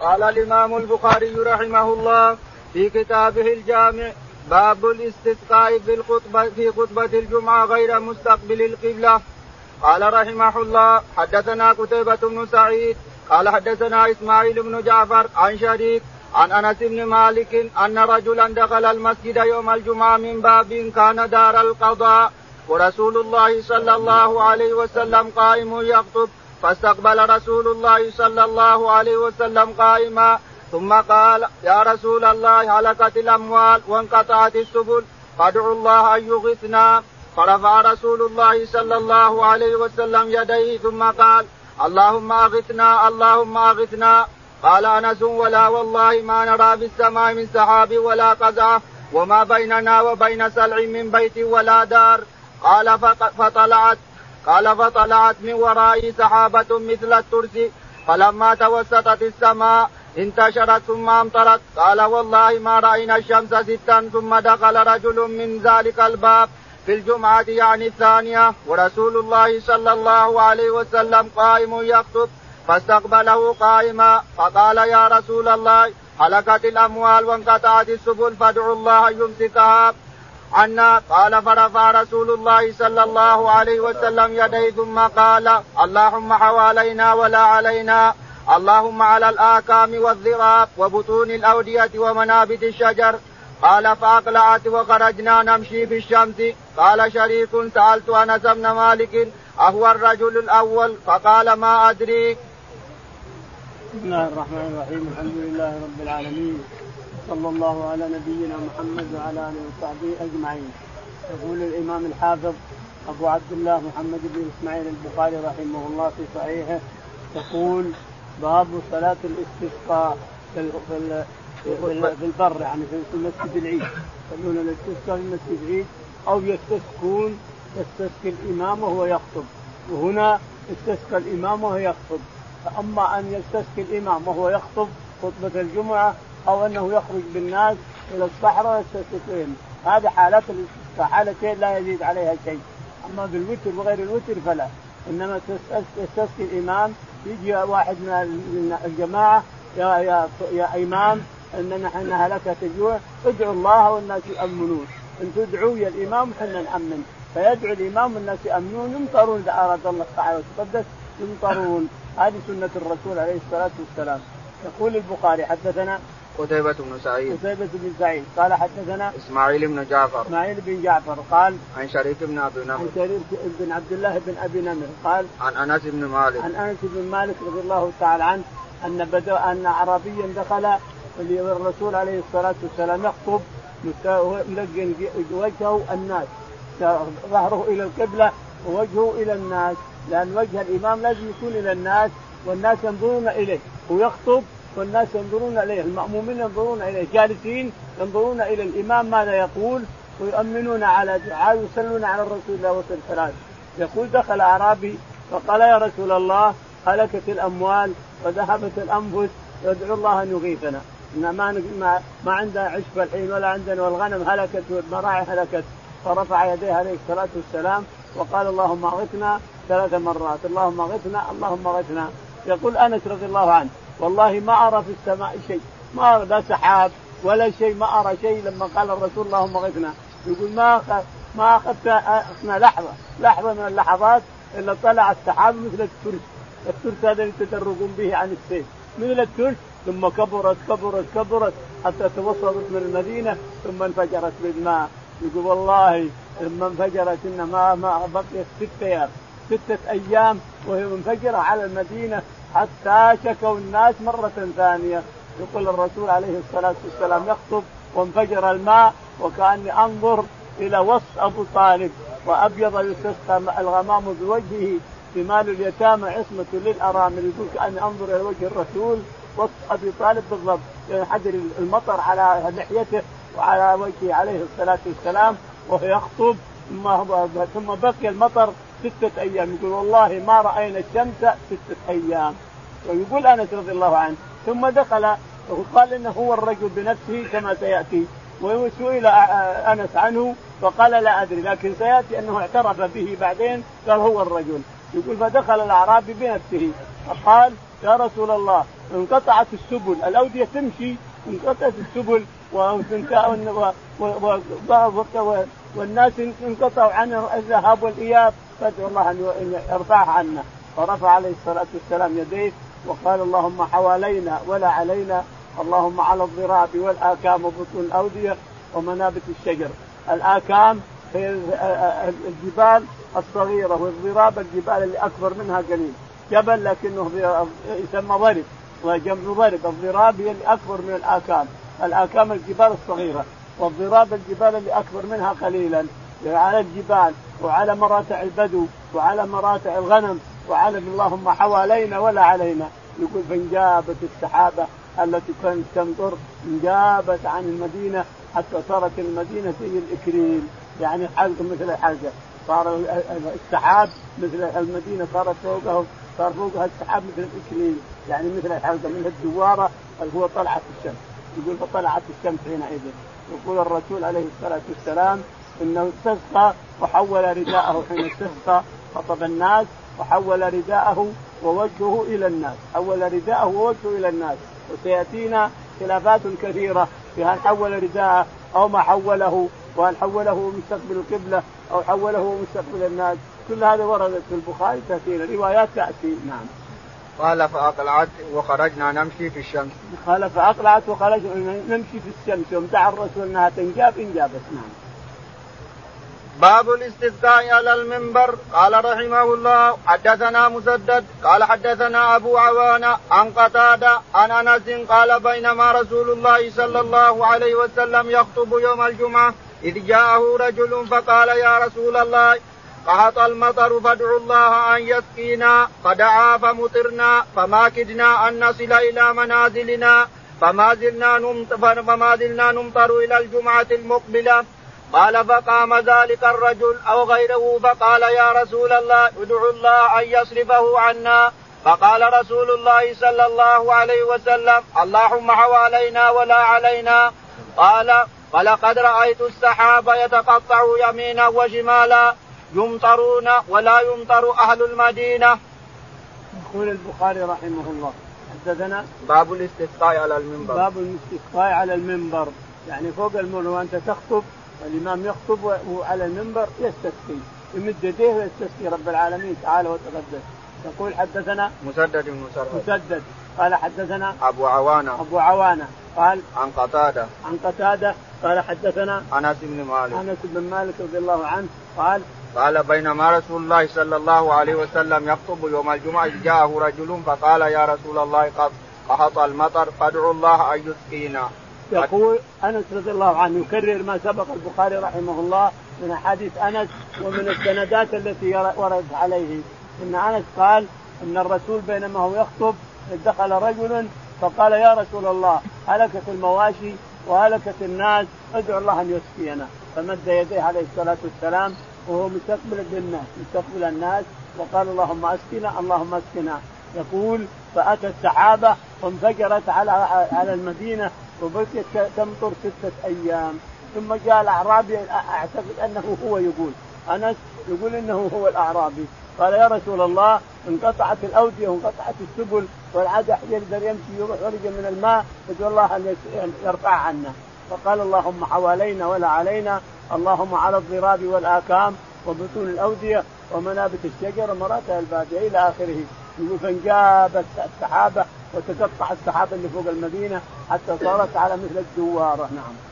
قال الإمام البخاري رحمه الله في كتابه الجامع باب الاستسقاء في الخطبه في خطبة الجمعة غير مستقبل القبلة. قال رحمه الله حدثنا قتيبة بن سعيد قال حدثنا إسماعيل بن جعفر عن شريك عن أنس بن مالك أن رجلا دخل المسجد يوم الجمعة من باب كان دار القضاء ورسول الله صلى الله عليه وسلم قائم يخطب. فاستقبل رسول الله صلى الله عليه وسلم قائما ثم قال يا رسول الله هلكت الأموال وانقطعت السبل فادعوا الله أن يغثنا. فرفع رسول الله صلى الله عليه وسلم يديه ثم قال اللهم أغثنا اللهم أغثنا. قال أنس ولا والله ما نرى في السماء من سحاب ولا قزعه وما بيننا وبين سلع من بيت ولا دار. قال فطلعت قال فطلعت من ورائي سحابة مثل الترس فلما توسطت السماء انتشرت ثم أمطرت. قال والله ما رأينا الشمس ستا ثم دخل رجل من ذلك الباب في الجمعة يعني الثانية. ورسول الله صلى الله عليه وسلم قائم يخطب فاستقبله قائما فقال يا رسول الله هلكت الأموال وانقطعت السبل فادعوا الله يمسكها. عنا قال فرفع رسول الله صلى الله عليه وسلم يديه ثم قال اللهم حوالينا ولا علينا. اللهم على الآكام والذراب وبطون الأودية ومنابت الشجر. قال فأقلعت وخرجنا نمشي في الشمس قال شريك سألت أنس بن مالك أهو الرجل الأول؟ فقال ما أدري. بسم الله الرحمن الرحيم. الحمد لله رب العالمين. صلى الله على نبينا محمد وعلى آله وصحبه أجمعين. يقول الإمام الحافظ أبو عبد الله محمد بن إسماعيل البخاري رحمه الله في صحيحه يقول باب صلاة الاستسقاء في في البر يعني في مسجد العيد. يصلون الاستسقاء في مسجد العيد أو يستسقون يستسقي الإمام وهو يخطب. وهنا استسقى الإمام وهو يخطب. فأما أن يستسقي الإمام وهو يخطب خطبة الجمعة أو أنه يخرج بالناس إلى الصحراء يستسقيهم هذه حالات الاستسقاء حالتين لا يزيد عليها شيء. أما بالوتر وغير الوتر فلا. إنما يستسقي الإمام يجي واحد من الجماعة يا يا يا إمام إن نحن هلكت الجوع ادعوا الله والناس يامنون إن تدعوا يا الإمام حنا نأمن. فيدعو الإمام والناس يامنون يمطرون إذا أراد الله تعالى وتقدس يمطرون. هذه سنة الرسول عليه الصلاة والسلام. يقول البخاري حدثنا قتيبة بن سعيد. قتيبة بن سعيد. قال حدثنا إسماعيل بن جعفر. إسماعيل بن جعفر قال عن شريك بن أبي نمر. عن شريك بن عبد الله بن أبي نمر قال عن أنس بن مالك. عن أنس بن مالك رضي الله تعالى عنه أن بدأ أن اعرابيا دخل الرسول عليه الصلاة والسلام يخطب ملقن وجهه الناس. ظهره إلى القبلة ووجهه إلى الناس لأن وجه الإمام لازم يكون إلى الناس والناس ينظرون إليه. ويخطب والناس ينظرون إليه المأمومين ينظرون إليه جالسين ينظرون إلى الإمام ماذا يقول ويؤمنون على دعاء ويصلون على الرسول عليه الصلاه يقول دخل أعرابي فقال يا رسول الله هلكت الأموال وذهبت الأنفس يدعو الله أن يغيثنا. ما ما, ما عندنا عشب الحين ولا عندنا والغنم هلكت والمراعي هلكت فرفع يديه عليه الصلاة والسلام وقال اللهم اغثنا ثلاث مرات اللهم اغثنا اللهم اغثنا. يقول أنس رضي الله عنه والله ما أرى في السماء شيء. ما أرى لا سحاب ولا شيء ما أرى شيء. لما قال الرسول اللهم اغثنا يقول ما أخذ ما أخذت أخذنا لحظة لحظة من اللحظات الا طلع السحاب مثل الترس. الترس هذا اللي تدرجون به عن السيف. مثل الترس ثم كبرت كبرت كبرت حتى توصلت من المدينة ثم انفجرت بالماء. يقول والله لما انفجرت ان ما ما بقيت ست أيام. ستة أيام وهي منفجرة على المدينة حتى شكوا الناس مرة ثانية. يقول الرسول عليه الصلاة والسلام يخطب وانفجر الماء وكأني أنظر إلى وصف أبو طالب وأبيض يستسقى الغمام بوجهه شمال اليتامى عصمة للأرامل يقول كأني أنظر إلى وجه الرسول وصف أبي طالب بالضبط. حجر المطر على لحيته وعلى وجهه عليه الصلاة والسلام وهو يخطب ثم بقي المطر ستة أيام. يقول والله ما رأينا الشمس ستة أيام. ويقول أنس رضي الله عنه ثم دخل وقال إنه هو الرجل بنفسه كما سيأتي. وسئل أنس عنه فقال لا أدري لكن سيأتي أنه اعترف به بعدين قال هو الرجل. يقول فدخل الأعرابي بنفسه فقال يا رسول الله انقطعت السبل الأودية تمشي انقطعت السبل والناس انقطعوا عن الذهاب والإياب فادعوا الله أن يرفعها عنا فرفع عليه الصلاة والسلام يديه وقال اللهم حوالينا ولا علينا اللهم على الضراب والآكام وبطون الأودية ومنابت الشجر. الآكام هي الجبال الصغيرة والضراب الجبال اللي أكبر منها قليل. جبل لكنه يسمى ضرب وجمع ضرب. الضراب هي اللي أكبر من الآكام. الآكام الجبال الصغيرة. والضراب الجبال اللي أكبر منها قليلا على الجبال وعلى مراتع البدو وعلى مراتع الغنم وعلى اللهم حوالينا ولا علينا. يقول فانجابت السحابة التي كانت تمطر انجابت عن المدينة حتى صارت المدينة زي الإكريم. يعني حلقه مثل الحلقة صار السحاب مثل المدينة صارت فوقه صار فوقها السحاب مثل الاكليل يعني مثل الحلقة من الدوارة اللي هو طلعت الشمس. يقول فطلعت الشمس حينئذ. يقول الرسول عليه الصلاة والسلام إنه استسقى وحول رداءه حين استسقى خطب الناس وحول رداءه ووجهه إلى الناس. حول رداءه ووجهه إلى الناس. وسيأتينا خلافات كثيرة في هل حول رداءه أو ما حوله وهل حوله مستقبل القبلة أو حوله مستقبل الناس. كل هذا وردت في البخاري تاتينا روايات تاتي نعم. قال فأقلعت وخرجنا نمشي في الشمس. قال فأقلعت وخرجنا نمشي في الشمس. يوم دعا الرسول أنها تنجاب إنجابت نعم باب الاستسقاء على المنبر. قال رحمه الله حدثنا مسدد. قال حدثنا أبو عوانة عن قتادة عن أنس قال بينما رسول الله صلى الله عليه وسلم يخطب يوم الجمعة إذ جاءه رجل فقال يا رسول الله قهط المطر فادعوا الله أن يسقينا فدعا فمطرنا فما كدنا أن نصل إلى منازلنا فما زلنا نمطر فما زلنا نمطر إلى الجمعة المقبلة. قال فقام ذلك الرجل أو غيره فقال يا رسول الله ادعو الله أن يصرفه عنا. فقال رسول الله صلى الله عليه وسلم اللهم حوالينا ولا علينا. قال ولقد رأيت السحاب يتقطع يمينا وشمالا. يمطرون ولا يمطر أهل المدينة. يقول البخاري رحمه الله. حدثنا باب الاستسقاء على المنبر. باب الاستسقاء على المنبر. يعني فوق المنبر وأنت تخطب الإمام يخطب وعلى المنبر يستسقي. يمد يديه ويستسقي رب العالمين تعالى وتقدس. يقول حدثنا مسدد بن مسدد. قال حدثنا أبو عوانة. أبو عوانة. قال عن قتادة. عن قتادة. قال حدثنا أنس بن مالك. أنس بن مالك رضي الله عنه قال قال بينما رسول الله صلى الله عليه وسلم يخطب يوم الجمعة جاءه رجل فقال يا رسول الله قد قحط المطر فادعوا الله أن يسقينا. يقول أنس رضي الله عنه يكرر ما سبق البخاري رحمه الله من احاديث أنس ومن السندات التي وردت عليه. إن أنس قال إن الرسول بينما هو يخطب دخل رجل فقال يا رسول الله هلكت المواشي وهلكت الناس ادعو الله أن يسقينا. فمد يديه عليه الصلاة والسلام وهو مستقبل بالناس مستقبل الناس. وقال اللهم اسقنا اللهم اسقنا. يقول فأتى السحابة وانفجرت على على المدينة وبقيت تمطر ستة أيام. ثم جاء الأعرابي أعتقد أنه هو يقول. أنس يقول إنه هو الأعرابي. قال يا رسول الله انقطعت الأودية وانقطعت السبل والعاد يقدر يمشي يروح ورجع من الماء يدعو الله أن يرفع عنا. فقال اللهم حوالينا ولا علينا. اللهم على الضراب والآكام وبطون الأودية ومنابت الشجر ومراتع البادية إلى آخره يقول فانجابت السحابة وتقطع السحابة اللي فوق المدينة حتى صارت على مثل الدوارة نعم.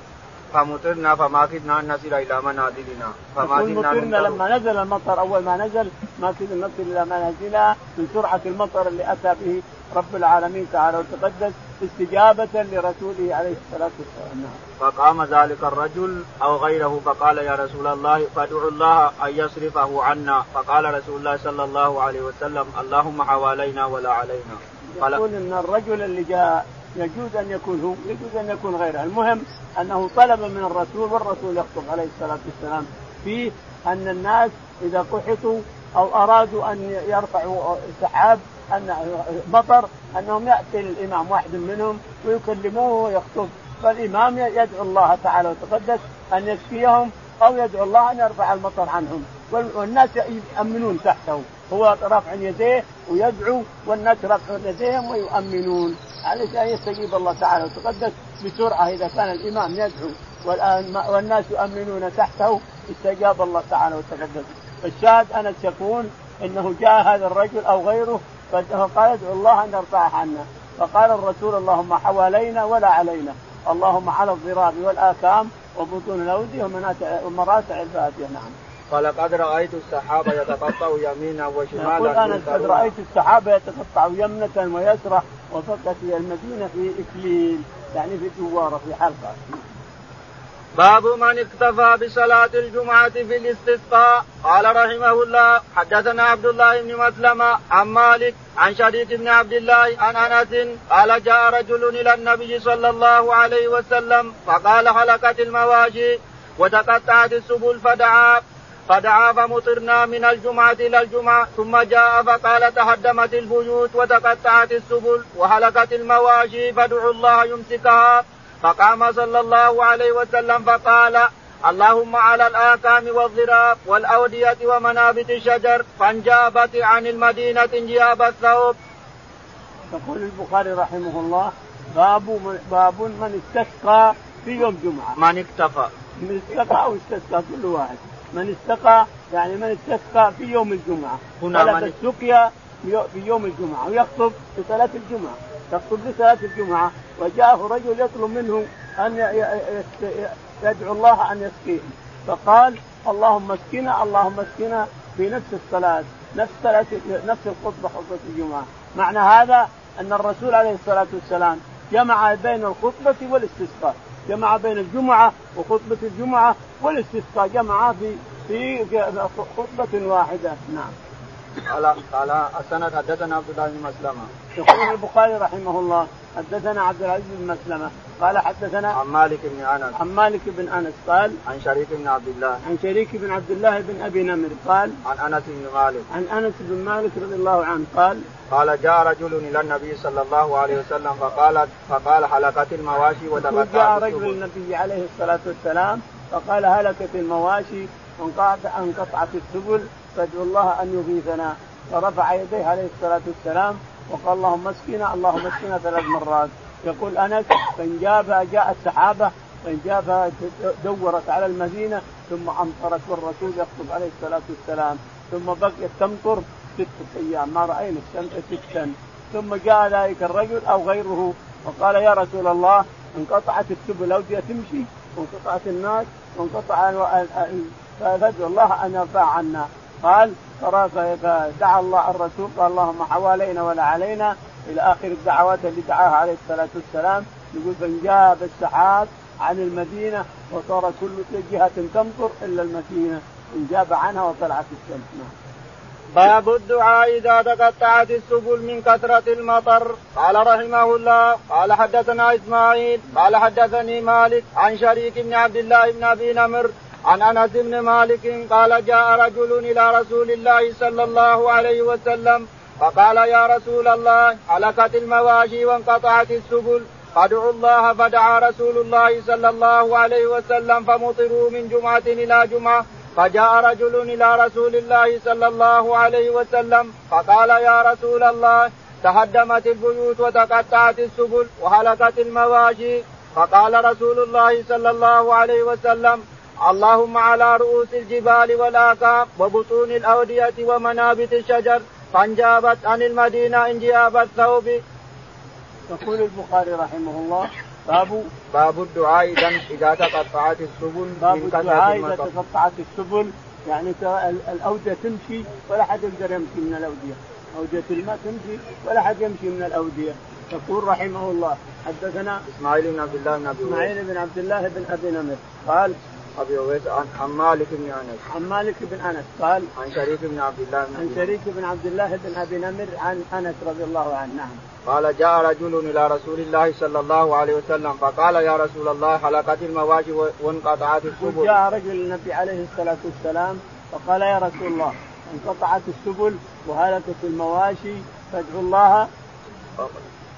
فمطرنا فما كدنا ان نصل إلى منازلنا فما مطرنا لما نزل المطر أول ما نزل ما كنا نصل إلى منازلنا من سرعة المطر اللي أتى به رب العالمين تعالى وتقدس استجابة لرسوله عليه الصلاة والسلام. فقام ذلك الرجل أو غيره فقال يا رسول الله فادعوا الله أن يصرفه عنا. فقال رسول الله صلى الله عليه وسلم اللهم حوالينا ولا علينا. يقول إن الرجل اللي جاء يجوز أن يكون هو يجوز أن يكون غيره. المهم أنه طلب من الرسول والرسول يخطب عليه الصلاة والسلام فيه أن الناس إذا قحطوا أو أرادوا أن يرفعوا سحاب أن مطر أنهم يأتي الإمام واحد منهم ويكلموه ويخطب. فالإمام يدعو الله تعالى وتقدس أن يسقيهم أو يدعو الله أن يرفع المطر عنهم. والناس يأمنون تحته. هو رفع يديه ويدعو والناس رفع يديهم ويؤمنون. علشان يستجيب الله تعالى وتقدس بسرعة إذا كان الإمام يدعو والناس يؤمنون تحته استجاب الله تعالى وتقدس. الشاهد انس يكون إنه جاء هذا الرجل أو غيره فقال ادعو الله أن يرفعه عنا. فقال الرسول اللهم حوالينا ولا علينا. اللهم على الضراب والآكام وبطون الأودية ومراتع الفاتحة. نعم. قال قد رأيت السحابه يتقطع يمينا وشمالا يقول أنا قد رأيت السحابه يتقطع يمنة ويسرى وفقت إلى المدينة في إكليل يعني في دواره في حلقة. باب من اكتفى بصلاة الجمعة في الاستسقاء قال رحمه الله حدثنا عبد الله بن مسلمة عن مالك عن شريك بن عبد الله عن أنس قال جاء رجل إلى النبي صلى الله عليه وسلم فقال هلكت المواشي وتقطعت السبل فدعا فدعا فمطرنا من الجمعة إلى الجمعة ثم جاء فقال تهدمت البيوت وتقطعت السبل وهلكت المواشي فادعوا الله يمسكها فقام صلى الله عليه وسلم فقال اللهم على الآكام والضراب والأودية ومنابت الشجر فانجابت عن المدينة انجاب الثوب. يقول البخاري رحمه الله باب باب من استسقى في يوم جمعة. من اكتفى. من استسقى أو استسقى كل واحد. من استقى يعني من استسقى في يوم الجمعة. هنا من السقيا في يوم الجمعة ويخطب في صلاة الجمعة. يخطب لصلاة الجمعة وجاءه رجل يطلب منه أن يدعو الله أن يسقيهم فقال اللهم اسقنا اللهم اسقنا في نفس الصلاة نفس صلاة نفس الخطبة خطبة الجمعة معنى هذا أن الرسول عليه الصلاة والسلام جمع بين الخطبة والاستسقاء جمع بين الجمعة وخطبة الجمعة والاستسقاء جمع في في خطبة واحدة. نعم. قال قال السند حدثنا عبد الله بن مسلمة. يقول البخاري رحمه الله حدثنا عبد العزيز بن مسلمة قال حدثنا عن مالك بن أنس. عن مالك بن أنس قال عن شريك بن عبد الله. عن شريك بن عبد الله بن أبي نمر قال عن أنس بن مالك. عن أنس بن مالك رضي الله عنه قال قال جاء رجل إلى النبي صلى الله عليه وسلم فقال فقال حلقت المواشي وتقطعت جاء رجل النبي عليه الصلاة والسلام فقال هلكت المواشي وانقطعت السبل فادعوا الله أن يغيثنا. فرفع يديه عليه الصلاة والسلام وقال اللهم اسقنا اللهم اسقنا ثلاث مرات. يقول أنس فانجابها جاءت سحابه فانجابها دورت على المدينة ثم أمطرت والرسول يخطب عليه الصلاة والسلام. ثم بقيت تمطر ستة أيام ما رأينا ستا. ثم جاء ذلك الرجل أو غيره وقال يا رسول الله انقطعت السبل اوديه تمشي وانقطعت الناس وانقطع فادعو الله أن يرفع عنا. قال فدعا الله الرسول قال اللهم حوالينا ولا علينا. إلى آخر الدعوات اللي دعاها عليه الصلاة والسلام يقول فانجاب السحاب عن المدينة وصار كل جهة تمطر إلا المدينة انجاب عنها وطلعت الشمس. نعم. باب الدعاء إذا تقطعت السبل من كثرة المطر. قال رحمه الله قال حدثنا إسماعيل قال حدثني مالك عن شريك بن عبد الله بن أبي نمر عن أنس بن مالك قال جاء رجل إلى رسول الله صلى الله عليه وسلم فقال يا رسول الله هلكت المواشي وانقطعت السبل فادعوا الله فدعا رسول الله صلى الله عليه وسلم فمطروا من جمعة إلى جمعة فجاء رجل إلى رسول الله صلى الله عليه وسلم فقال يا رسول الله تهدمت البيوت وتقطعت السبل وهلكت المواشي فقال رسول الله صلى الله عليه وسلم اللهم على رؤوس الجبال والآكام وبطون الأودية ومنابت الشجر فانجابت عن المدينة انجاب الثوب. يقول البخاري رحمه الله باب باب الدعاء إذا إذا تقطعت السبل باب الدعاء إذا تقطعت السبل يعني الأودية تمشي ولا حد يقدر يمشي من الأودية. أودية الماء تمشي ولا حد يمشي من الأودية. يقول رحمه الله حدثنا إسماعيل بن عبد الله بن أبي إسماعيل بن عبد الله بن أبي نمر قال أبي اويس عن مالك بن أنس. عن مالك بن أنس قال عن شريك بن عبد الله بن عن شريك بن عبد الله بن أبي نمر عن أنس رضي الله عنه. نعم. قال جاء رجل إلى رسول الله صلى الله عليه وسلم فقال يا رسول الله هلكت المواشي وانقطعت السبل. جاء رجل النبي عليه الصلاة والسلام فقال يا رسول الله انقطعت السبل وهلكت المواشي فادعوا الله.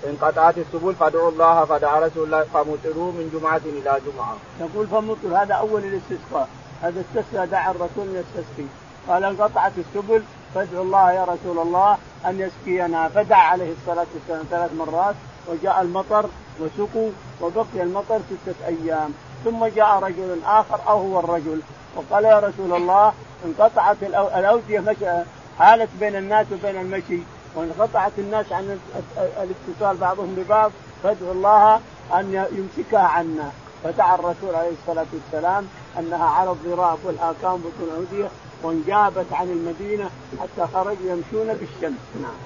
انقطعت السبل فادعوا الله فدعا رسول الله فمطروا من جمعة إلى جمعة. يقول فمطر هذا أول الاستسقاء. هذا استسقى دعا الرسول يستسقي. قال انقطعت السبل فادعوا الله يا رسول الله أن يسقينا. فدعا عليه الصلاة والسلام ثلاث مرات وجاء المطر وسقوا وبقي المطر ستة أيام. ثم جاء رجل آخر أو هو الرجل وقال يا رسول الله انقطعت الأودية حالت بين الناس وبين المشي. وانقطعت الناس عن الاتصال بعضهم ببعض فادعوا الله أن يمسكها عنا. فدعا الرسول عليه الصلاة والسلام أنها على الضراب والاكام اوديه وانجابت عن المدينة حتى خرجوا يمشون بالشمس. نعم.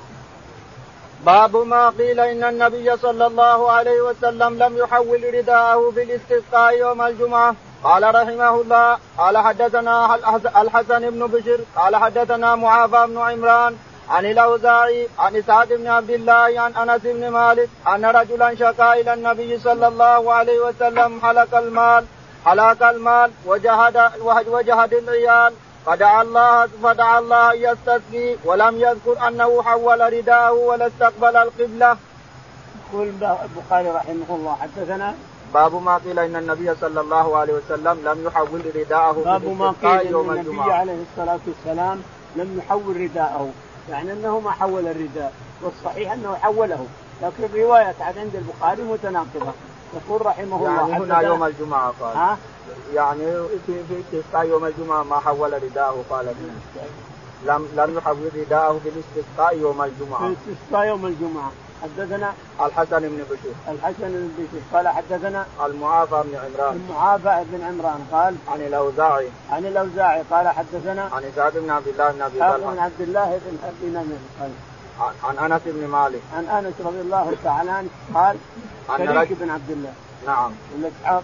باب ما قيل إن النبي صلى الله عليه وسلم لم يحول رداءه في الاستسقاء يوم الجمعة. قال رحمه الله قال حدثنا الحسن بن بشر قال حدثنا معافى بن عمران عن الأوزاعي عن سعد بن عبد الله عن أنس بن مالك أن رجلا شكا إلى النبي صلى الله عليه وسلم حلق المال حلق المال وجهد وجهد العيال فدعا الله فدعا الله أن يستسقي ولم يذكر أنه حول رداءه ولا استقبل القبلة. يقول البخاري رحمه الله حدثنا باب ما قيل إن النبي صلى الله عليه وسلم لم يحول رداءه باب ما قيل إن النبي عليه الصلاة والسلام لم يحول رداءه يعني أنه ما حول الرداء والصحيح أنه حوله. لكن الرواية عند البخاري متناقضة. يقول رحمه الله يعني هنا يوم الجمعة قال. ها؟ يعني في في استسقاء يوم الجمعة ما حول رداءه قال. لم لم يحول رداءه في الاستسقاء يوم الجمعة. في الاستسقاء يوم الجمعة. حدثنا الحسن بن بشير. الحسن بن بشير. قال حدثنا المعافى بن عمران. المعافى بن عمران قال عن الأوزاعي. عن الأوزاعي. قال حدثنا عن سعد بن عبد الله بن أبي طلحة. بن عبد الله بن أبي نمر قال عن أنس بن مالك. عن أنس رضي الله تعالى عنه قال عن شريك بن عبد الله. نعم. ولا إسحاق؟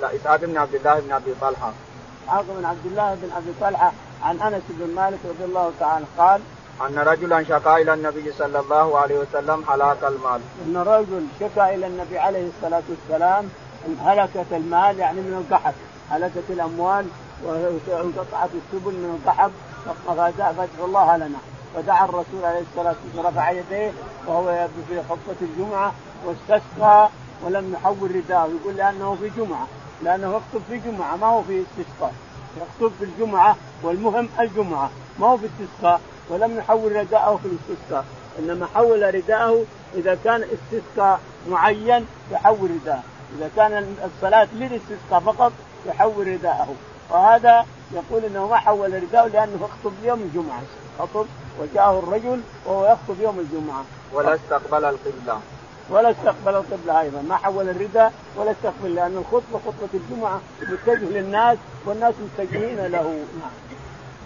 لا إسحاق بن عبد الله بن أبي طلحة. إسحاق بن عبد الله بن أبي طلحة عن أنس بن مالك رضي الله تعالى قال أن رجلا شكا إلى النبي صلى الله عليه وسلم هلاك المال. أن رجل شكا إلى النبي عليه الصلاة والسلام هلكة المال يعني من القحط، هلكت الأموال وانقطعت السبل من القحط فادعوا الله لنا. فدعا الرسول عليه الصلاة والسلام رفع يديه وهو في خطبة الجمعة واستسقى ولم يحول رداءه يقول لأنه في جمعة لأنه يخطب في جمعة ما هو في استسقاء. يخطب في الجمعة والمهم الجمعة ما هو في استسقاء. ولم يحول رداءه في الاستسقاء إنما حول رداءه إذا كان استسقاء معين يحول رداءه. إذا كان الصلاة للاستسقاء فقط يحول رداءه. وهذا يقول إنه ما حول رداءه لأنه يخطب يوم الجمعة. خطب وجاءه الرجل وهو يخطب يوم الجمعة. ولا استقبل القبلة. ولا استقبل القبلة أيضا. ما حول الرداء ولا استقبل لأن الخطبة خطبة الجمعة متجه للناس والناس متجهين له. نعم.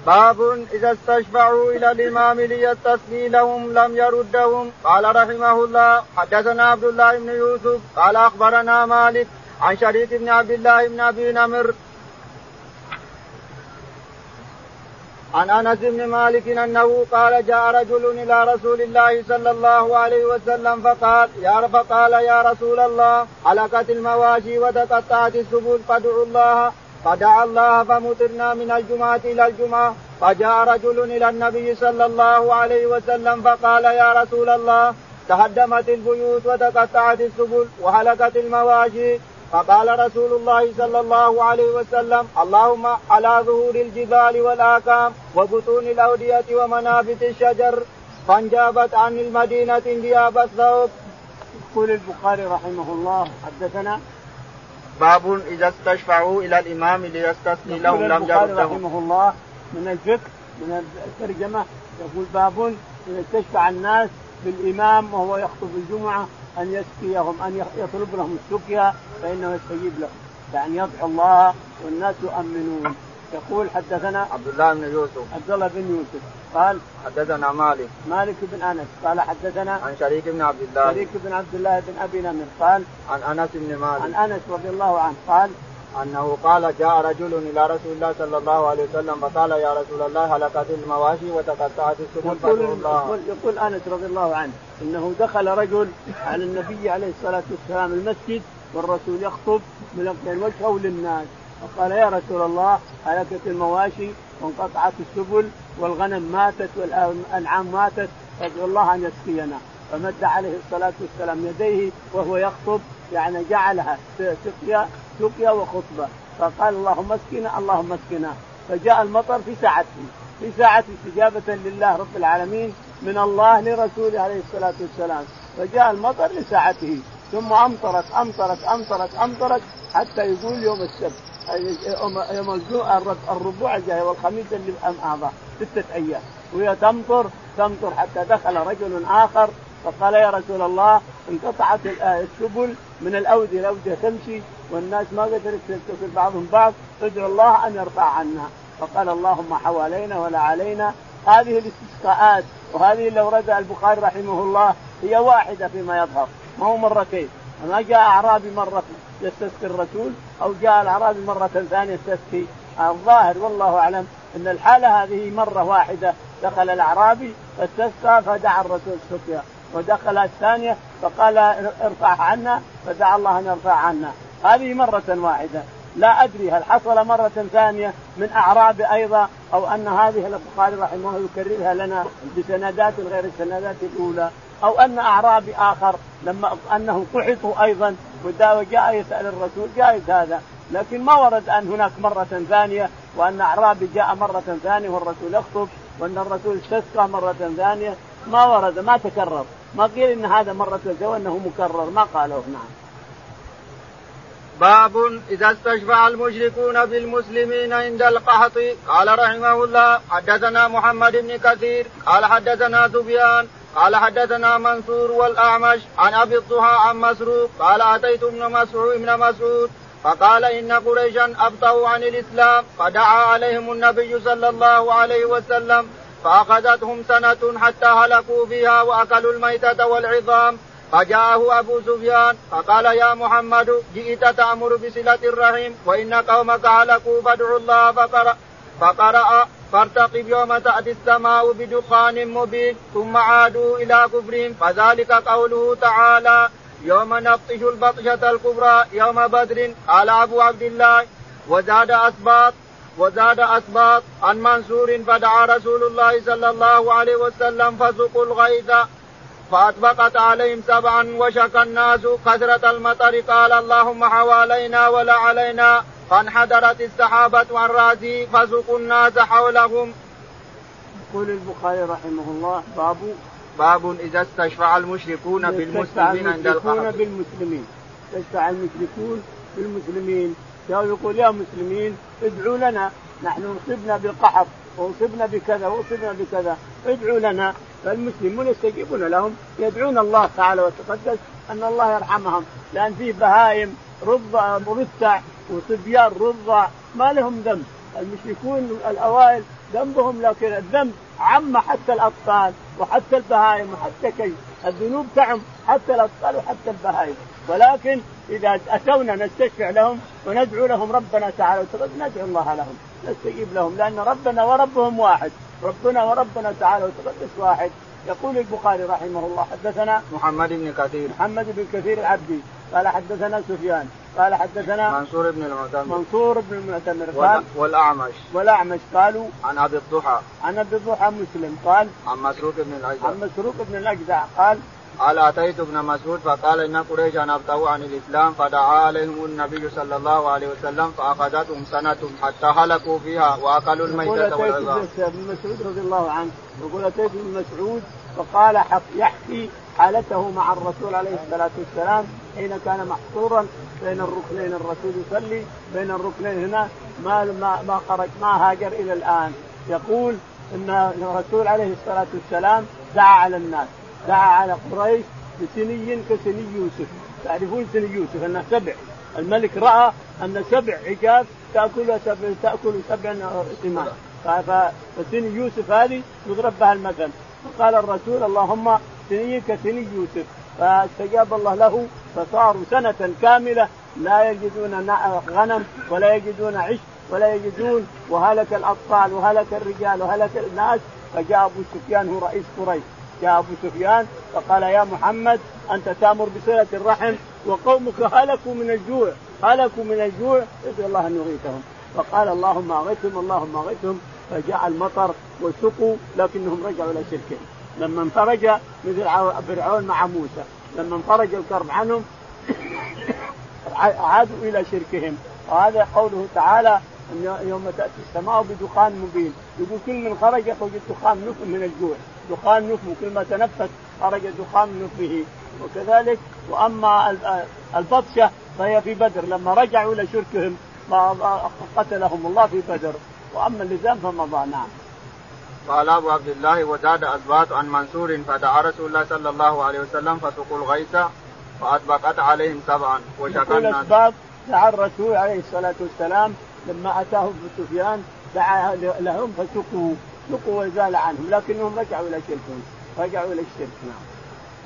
باب إذا استشفعوا إلى الإمام ليستثني لهم لم يردهم. قال رحمه الله حدثنا عبد الله بن يوسف قال أخبرنا مالك عن شريك بن عبد الله بن أبي نمر عن أنس بن مالك أنه قال جاء رجل إلى رسول الله صلى الله عليه وسلم فقال يا فقال يا رسول الله حلقت المواشي وتقطعت السبل فادعوا الله فدعا الله فمطرنا من الجمعة إلى الجمعة فجاء رجل إلى النبي صلى الله عليه وسلم فقال يا رسول الله تهدمت البيوت وتقطعت السبل وهلكت المواشي فقال رسول الله صلى الله عليه وسلم اللهم على ظهور الجبال والآكام وبطون الأودية ومنافذ الشجر فانجابت عن المدينة انجياب الثوب. يقول البخاري رحمه الله حدثنا باب إذا استشفعوا إلى الإمام ليستثني لهم لم يرد رحمه الله من الفقه من الترجمة يقول باب إذا استشفع الناس بالامام وهو يخطب الجمعة أن يسقيهم أن يطلب لهم السقيا فإنه يستجيب لهم. يعني يدعو الله والناس يؤمنون. يقول حدثنا عبد الله بن يوسف. عبد الله بن يوسف. قال حدثنا مالك. مالك بن أنس. قال حدثنا عن شريك بن عبد الله. شريك بن عبد الله بن أبي نمر. قال عن أنس بن مالك. عن أنس رضي الله عنه. قال أنه قال جاء رجل إلى رسول الله صلى الله عليه وسلم فقال يا رسول الله هلكت المواشي وتقطعت السبل يقول, الله. يقول أنس رضي الله عنه إنه دخل رجل على النبي عليه الصلاة والسلام المسجد والرسول يخطب من وجهه للناس. فقال يا رسول الله هلكت المواشي وانقطعت السبل والغنم ماتت والأنعام ماتت فادعو الله أن يسقينا. فمد عليه الصلاة والسلام يديه وهو يخطب يعني جعلها سقيا سقيا وخطبة. فقال اللهم اسقنا اللهم اسقنا. فجاء المطر في ساعته. في ساعة استجابة لله رب العالمين من الله لرسوله عليه الصلاة والسلام. فجاء المطر لساعته. ثم أمطرت أمطرت أمطرت أمطرت حتى يقول يوم السبت. يوم الربوع الجاي والخميس اللي أعضاء ستة أيام. وهي تمطر تمطر حتى دخل رجل آخر فقال يا رسول الله انقطعت السبل من الأودية الأودية تمشي والناس ما قدرت تتصل بعضهم بعض ادعو الله أن يرفع عنا فقال اللهم حوالينا ولا علينا. هذه الاستسقاءات وهذه اللي اوردها البخاري رحمه الله هي واحدة فيما يظهر. ما هو مرتين ما جاء أعرابي مرة يستسقي الرسول أو جاء الأعرابي مرة ثانية يستسقي. الظاهر والله أعلم أن الحالة هذه مرة واحدة. دخل الأعرابي فاستسقى فدعا الرسول سقيا. ودخل الثانية فقال ارفع عنا فدعا الله أن يرفع عنا. هذه مرة واحدة. لا أدري هل حصل مرة ثانية من أعراب أيضا أو أن هذه البخاري رحمه الله يكررها لنا بسندات غير السندات الأولى. أو أن أعرابي آخر لما أنه قحطوا أيضا وجاء يسأل الرسول جائز هذا. لكن ما ورد أن هناك مرة ثانية وأن أعرابي جاء مرة ثانية والرسول يخطب وأن الرسول استسقى مرة ثانية. ما ورد ما تكرر. ما قيل إن هذا مرة سوى انه مكرر. ما قالوه نعم. باب إذا استشفع المشركون بالمسلمين عند القحط قال رحمه الله حدثنا محمد بن كثير قال حدثنا سفيان قال حدثنا منصور والأعمش عن أبي الضحى عن مسروق قال أتيت ابن مسعود ابن مسعود فقال إن قريشا أبطأوا عن الإسلام فدعا عليهم النبي صلى الله عليه وسلم فأخذتهم سنة حتى هلكوا فيها وأكلوا الميتة والعظام. فجاءه أبو سفيان فقال يا محمد جئت تأمر بصلة الرحم وإن قومك هلكوا فادعوا الله فقرأ فقرأ فارتقب يوم تأتي السماء بدخان مبين ثم عادوا إلى كفرهم فذلك قوله تعالى يوم نبطش البطشة الكبرى يوم بدر. قال أبو عبد الله وزاد أسباط وزاد أسباط عن منصور فدعا رسول الله صلى الله عليه وسلم فسقوا الغيث. فأطبقت عليهم سبعا وشكى الناس كثرة المطر. قال اللهم حوالينا ولا علينا. فانحدرت السحابة عن راسه فسقوا الناس حولهم. يقول البخاري رحمه الله باب باب إذا استشفع المشركون بالمسلمين عند القحط. بالمسلمين. استشفع المشركون بالمسلمين. يقول يا مسلمين ادعوا لنا نحن اصبنا بالقحط. واصبنا بكذا واصبنا بكذا. ادعوا لنا. فالمسلمون يستجيبون لهم. يدعون الله تعالى وتقدس أن الله يرحمهم. لأن في بهائم رضع مرتع وصبيان رضع ما لهم ذنب المشركون الأوائل ذنبهم لكن الذنب عم حتى الأطفال وحتى البهائم وحتى كي. الذنوب تعم حتى الأطفال وحتى البهائم. ولكن إذا أتونا نستشفع لهم وندعو لهم ربنا تعالى وتقدس ندعو الله لهم. نستجيب لهم لأن ربنا وربهم واحد. ربنا وربنا تعالى وتقدس واحد. يقول البخاري رحمه الله حدثنا محمد بن كثير. محمد بن كثير العبدي. قال حدثنا سفيان. قال حدثنا منصور بن المعتمر. منصور بن المعتمر. قال والأعمش. والأعمش قالوا عن أبي الضحى. عن أبي الضحى مسلم. قال عن مسروق بن الأجدع. عن مسروق بن الأجدع. قال قال آتيت ابن مسعود فقال إن قريشا أبتغوا عن الإسلام فدعا عليهم النبي صلى الله عليه وسلم فأخذتهم سنه حتى هلكوا فيها وأكلوا الميتة والعظام. ابن مسعود رضي الله عنه يقول أتيت ابن مسعود فقال يحكي حالته مع الرسول عليه الصلاة والسلام حين كان محصورا بين الركنين الرسول يصلي بين الركنين هنا ما ما ما خرج ما هاجر إلى الآن يقول إن الرسول عليه الصلاة والسلام دعا على الناس دعا على قريش بسني كسني يوسف. تعرفون سني يوسف أنه سبع. الملك رأى أن سبع عجاف تأكل سبع تأكل سبع ثمان فسني يوسف هذه يضرب بها المثل. فقال الرسول اللهم سني كسني يوسف. فاستجاب الله له فصاروا سنة كاملة لا يجدون غنم ولا يجدون عش ولا يجدون وهلك الأطفال وهلك الرجال وهلك الناس. فجاء أبو سفيان هو رئيس قريش. جاء أبو سفيان فقال يا محمد أنت تأمر بصلة الرحم وقومك هلكوا من الجوع هلكوا من الجوع ادعو الله أن يغيثهم. فقال اللهم أغثهم اللهم أغثهم. فجاء المطر وسقوا لكنهم رجعوا إلى شركهم. لما انفرج مثل فرعون مع موسى. لما انفرج الكرب عنهم عادوا إلى شركهم. وهذا قوله تعالى يوم تأتي السماء بدخان مبين. يقول كل من خرج يخرج الدخان من الجوع. دخان نف كل ما تنفس خرج دخان من نفه وكذلك وأما البطشة فهي في بدر لما رجعوا إلى شركهم قتلهم الله في بدر وأما اللزام فمضى نعم. قال أبو عبد الله وزاد اثبات عن منصور فدعا رسول الله صلى الله عليه وسلم فسقوا الغيث فأطبقت عليهم سبعا وشكى الناس. دعا الرسول عليه الصلاة والسلام لما اتاه ابو سفيان دعا لهم فسقوا سقوا وزال عنهم لكنهم رجعوا إلى شركهم رجعوا إلى الشرك نعم.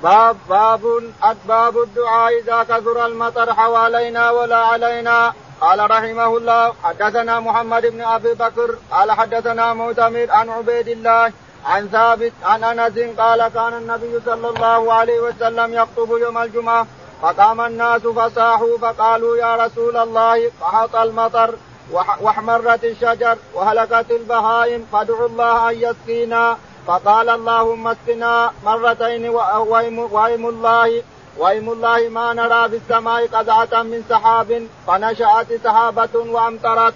باب باب باب الدعاء إذا كثر المطر حوالينا ولا علينا قال رحمه الله حدثنا محمد بن أبي بكر قال حدثنا معتمر عن عبيد الله عن ثابت عن أنس قال كان النبي صلى الله عليه وسلم يخطب يوم الجمعة فقام الناس فصاحوا فقالوا يا رسول الله قحط المطر واحمرت الشجر وهلكت البهائم فادعوا الله أن يسقينا. فقال اللهم اسقنا مرتين وايم الله وايم الله ما نرى في السماء قزعة من سحاب فنشأت سحابة وأمطرت.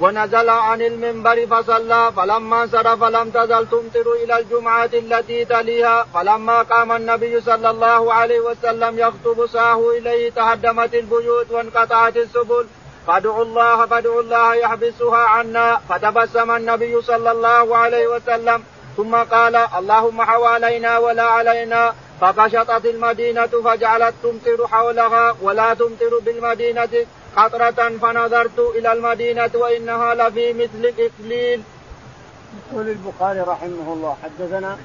ونزل عن المنبر فصلى. فلما انصرف لم تزل تمطر إلى الجمعة التي تليها. فلما قام النبي صلى الله عليه وسلم يخطب ساه إليه تهدمت البيوت وانقطعت السبل. فادعوا الله فادعوا الله يحبسها عنا. فتبسم النبي صلى الله عليه وسلم. ثم قال اللهم حوالينا ولا علينا. فقشطت المدينة فجعلت تمطر حولها ولا تمطر بالمدينة. قطرة فنظرت إلى المدينة وإنها لفي مثل إكليل. يقول البخاري رحمه الله حدثنا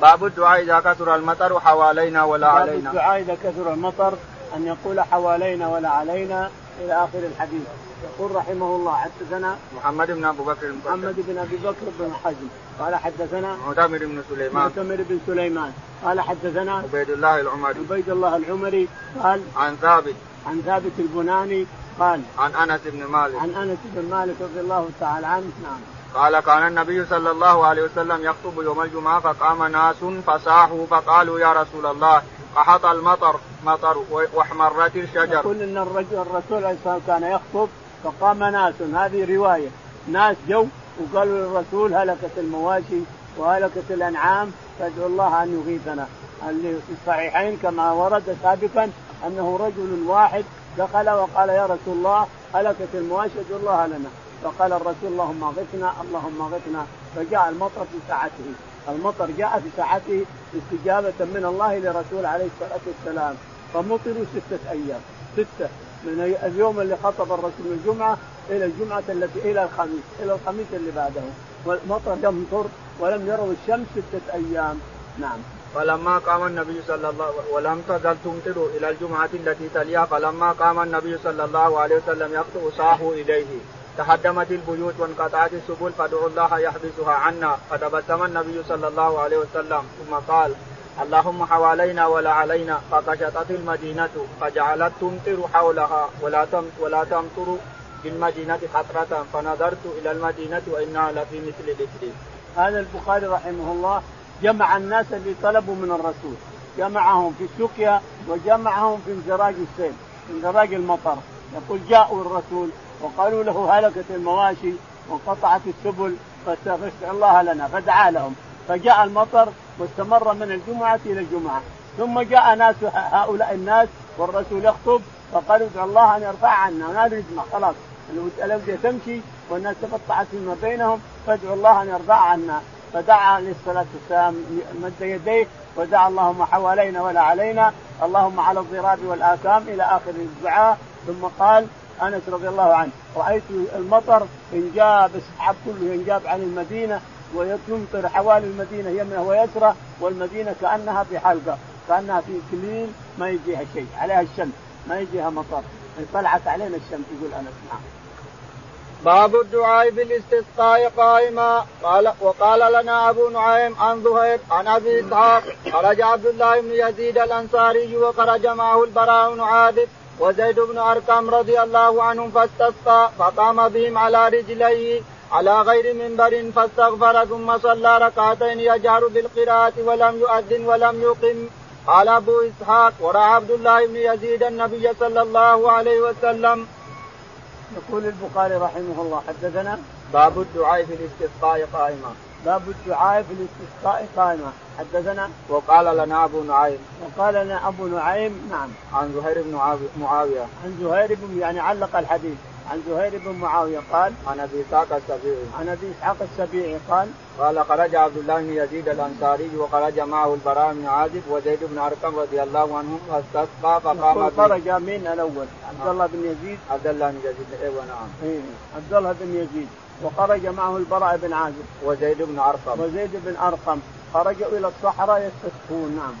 باب الدعاء إذا كثر المطر حوالينا ولا باب علينا. باب الدعاء إذا كثر المطر أن يقول حوالينا ولا علينا. إلى آخر الحديث. يقول رحمه الله حدثنا محمد بن أبو بكر محمد بن أبي بكر بن حزم. قال حدثنا معتمر بن سليمان. معتمر بن سليمان. قال حدثنا عبيد الله العمري. عبيد الله العمري قال عن ثابت. عن ثابت البناني قال عن أنس بن مالك. عن أنس بن مالك رضي الله تعالى عنه. نعم. قال كان النبي صلى الله عليه وسلم يخطب يوم الجمعة فقام ناس فصاحوا فقالوا يا رسول الله قحط المطر مطر واحمرت الشجر. يقول إن الرجل الرسول عليه الصلاة كان يخطب فقام ناس. هذه رواية. ناس جو وقالوا للرسول هلكت المواشي وهلكت الأنعام فادعوا الله أن يغيثنا. اللي في الصحيحين كما ورد سابقا أنه رجل واحد دخل وقال يا رسول الله هلكت المواشي ادعوا الله لنا. فقال الرسول اللهم اغثنا اللهم اغثنا. فجاء المطر في ساعته المطر جاء في ساعته استجابة من الله لرسول عليه الصلاة والسلام. فمطروا ستة أيام. ستة. من اليوم اللي خطب الرسول الجمعة إلى الجمعة التي إلى الخميس. إلى الخميس اللي بعده. والمطر يمطر ولم يروا الشمس ستة أيام. نعم. فلما قام النبي صلى الله ولم تزل تمطر إلى الجمعة التي تليها فلما قام النبي صلى الله عليه وسلم يخطو صاحوا إليه. تهدمت البيوت وانقطعت السبل فادعوا الله يحبسها عنا. فتبسم النبي صلى الله عليه وسلم ثم قال اللهم حوالينا ولا علينا فقشطت المدينة فجعلت تمطر حولها ولا ولا تمطر بالمدينة قطرة فنظرت إلى المدينة وإنها لفي مثل الإكليل. هذا البخاري رحمه الله جمع الناس اللي طلبوا من الرسول. جمعهم في السقيا وجمعهم في انزراج السيل انزراج المطر. يقول جاءوا الرسول وقالوا له هلكت المواشي وانقطعت السبل فاستغفر الله لنا فدعا لهم. فجاء المطر واستمر من الجمعة إلى الجمعة. ثم جاء ناس هؤلاء الناس والرسول يخطب فقالوا ادعوا الله أن يرفع عنا. ما نسمع خلاص الأودية تمشي والناس تقطعت فيما بينهم فادعوا الله أن يرفع عنا. فدعا عليه الصلاة والسلام مد يديه ودعا اللهم حوالينا ولا علينا اللهم على الضراب والآثام إلى آخر الدعاء. ثم قال انس رضي الله عنه رأيت المطر انجاب السحاب كله ينجاب عن المدينة ويمطر حوالي المدينة يمنه ويسرى والمدينة كأنها في حلقة كأنها في كليل ما يجيها شيء عليها الشمس ما يجيها مطر. طلعت علينا الشمس يقول أنس نعم. باب الدعاء بالاستسقاء قائما. قال وقال لنا أبو نعيم عن زهير عن أبي إسحاق خرج عبد الله بن يزيد الأنصاري وخرج معه البراء بن عابد وزيد بن أرقم رضي الله عنهم فاستسقى فقام بهم على رجليه على غير منبر فاستغفر ثم صلى ركعتين يجهر بالقراءة ولم يؤذن ولم يقم. قال أبو إسحاق ورأى عبد الله بن يزيد النبي صلى الله عليه وسلم. يقول البخاري رحمه الله حدثنا باب الدعاء في الاستسقاء قائما. باب الدعاء في الاستسقاء قائمة. حدثنا وقال لنا أبو نعيم. وقال لنا أبو نعيم نعم. عن زهير بن معاوية. عن زهير بن يعني علق الحديث. عن زهير بن معاوية قال عن أبي إسحاق السبيعي. عن أبي إسحاق السبيعي قال قال خرج عبد الله بن يزيد الأنصاري وخرج معه البراء بن عازب وزيد بن أرقم رضي الله عنهم فاستسقى فقام خرج من الأول. عبد الله بن يزيد. عبد الله بن يزيد أيوه نعم عبد الله بن يزيد. وخرج معه البراء بن عازب وزيد بن أرقم. وزيد بن أرقم. خرجوا إلى الصحراء يستسقون نعم.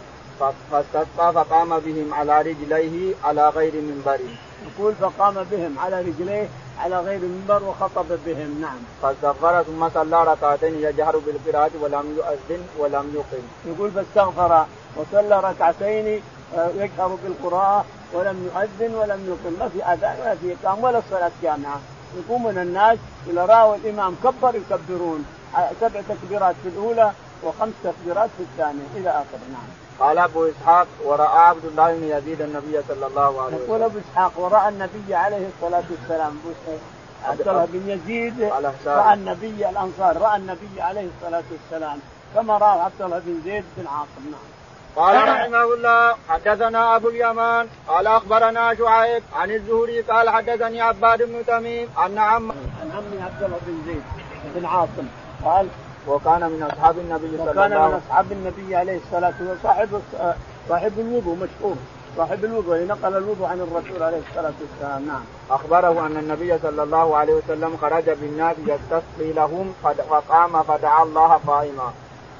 فاستسقى فقام بهم على رجليه على غير منبر. يقول فقام بهم على رجليه على غير منبر وخطب بهم نعم. فاستغفر ثم صلى ركعتين يجهر بالقراءة ولم يؤذن ولم يقم. يقول فاستغفر وصلى ركعتين آه، يجهر بالقراءة ولم يؤذن ولم يقم. ما في أذان ولا في إقام ولا صلاة جامعة. يقومون الناس إلى رأوا الإمام. كبر يكبرون. سبع تكبيرات في الأولى وخمس تكبيرات في الثانية. إلى آخره نعم. قال أبو إسحاق ورأى عبد الله بن يزيد النبي صلى الله عليه وسلم. يقول أبو إسحاق ورأى النبي عليه الصلاة والسلام. عبد الله بن يزيد رأى النبي الأنصار. رأى النبي عليه الصلاة والسلام. كما رأى عبد الله بن زيد بن عاصم نعم. قال رحمه الله حدثنا أبو اليمان قال أخبرنا شعيب عن الزهري قال حدثني عباد بن تميم أن عم عن عمي عبد الله بن زيد بن عاصم قال وكان من أصحاب النبي صلى الله عليه وكان من أصحاب النبي عليه الصلاة والسلام صاحب صاحب الوضوء مشهور صاحب الوضوء نقل الوضوء عن الرسول عليه الصلاة والسلام نعم. أخبره أن النبي صلى الله عليه وسلم خرج بالناس يستسقي لهم فقام فدعا الله قائما.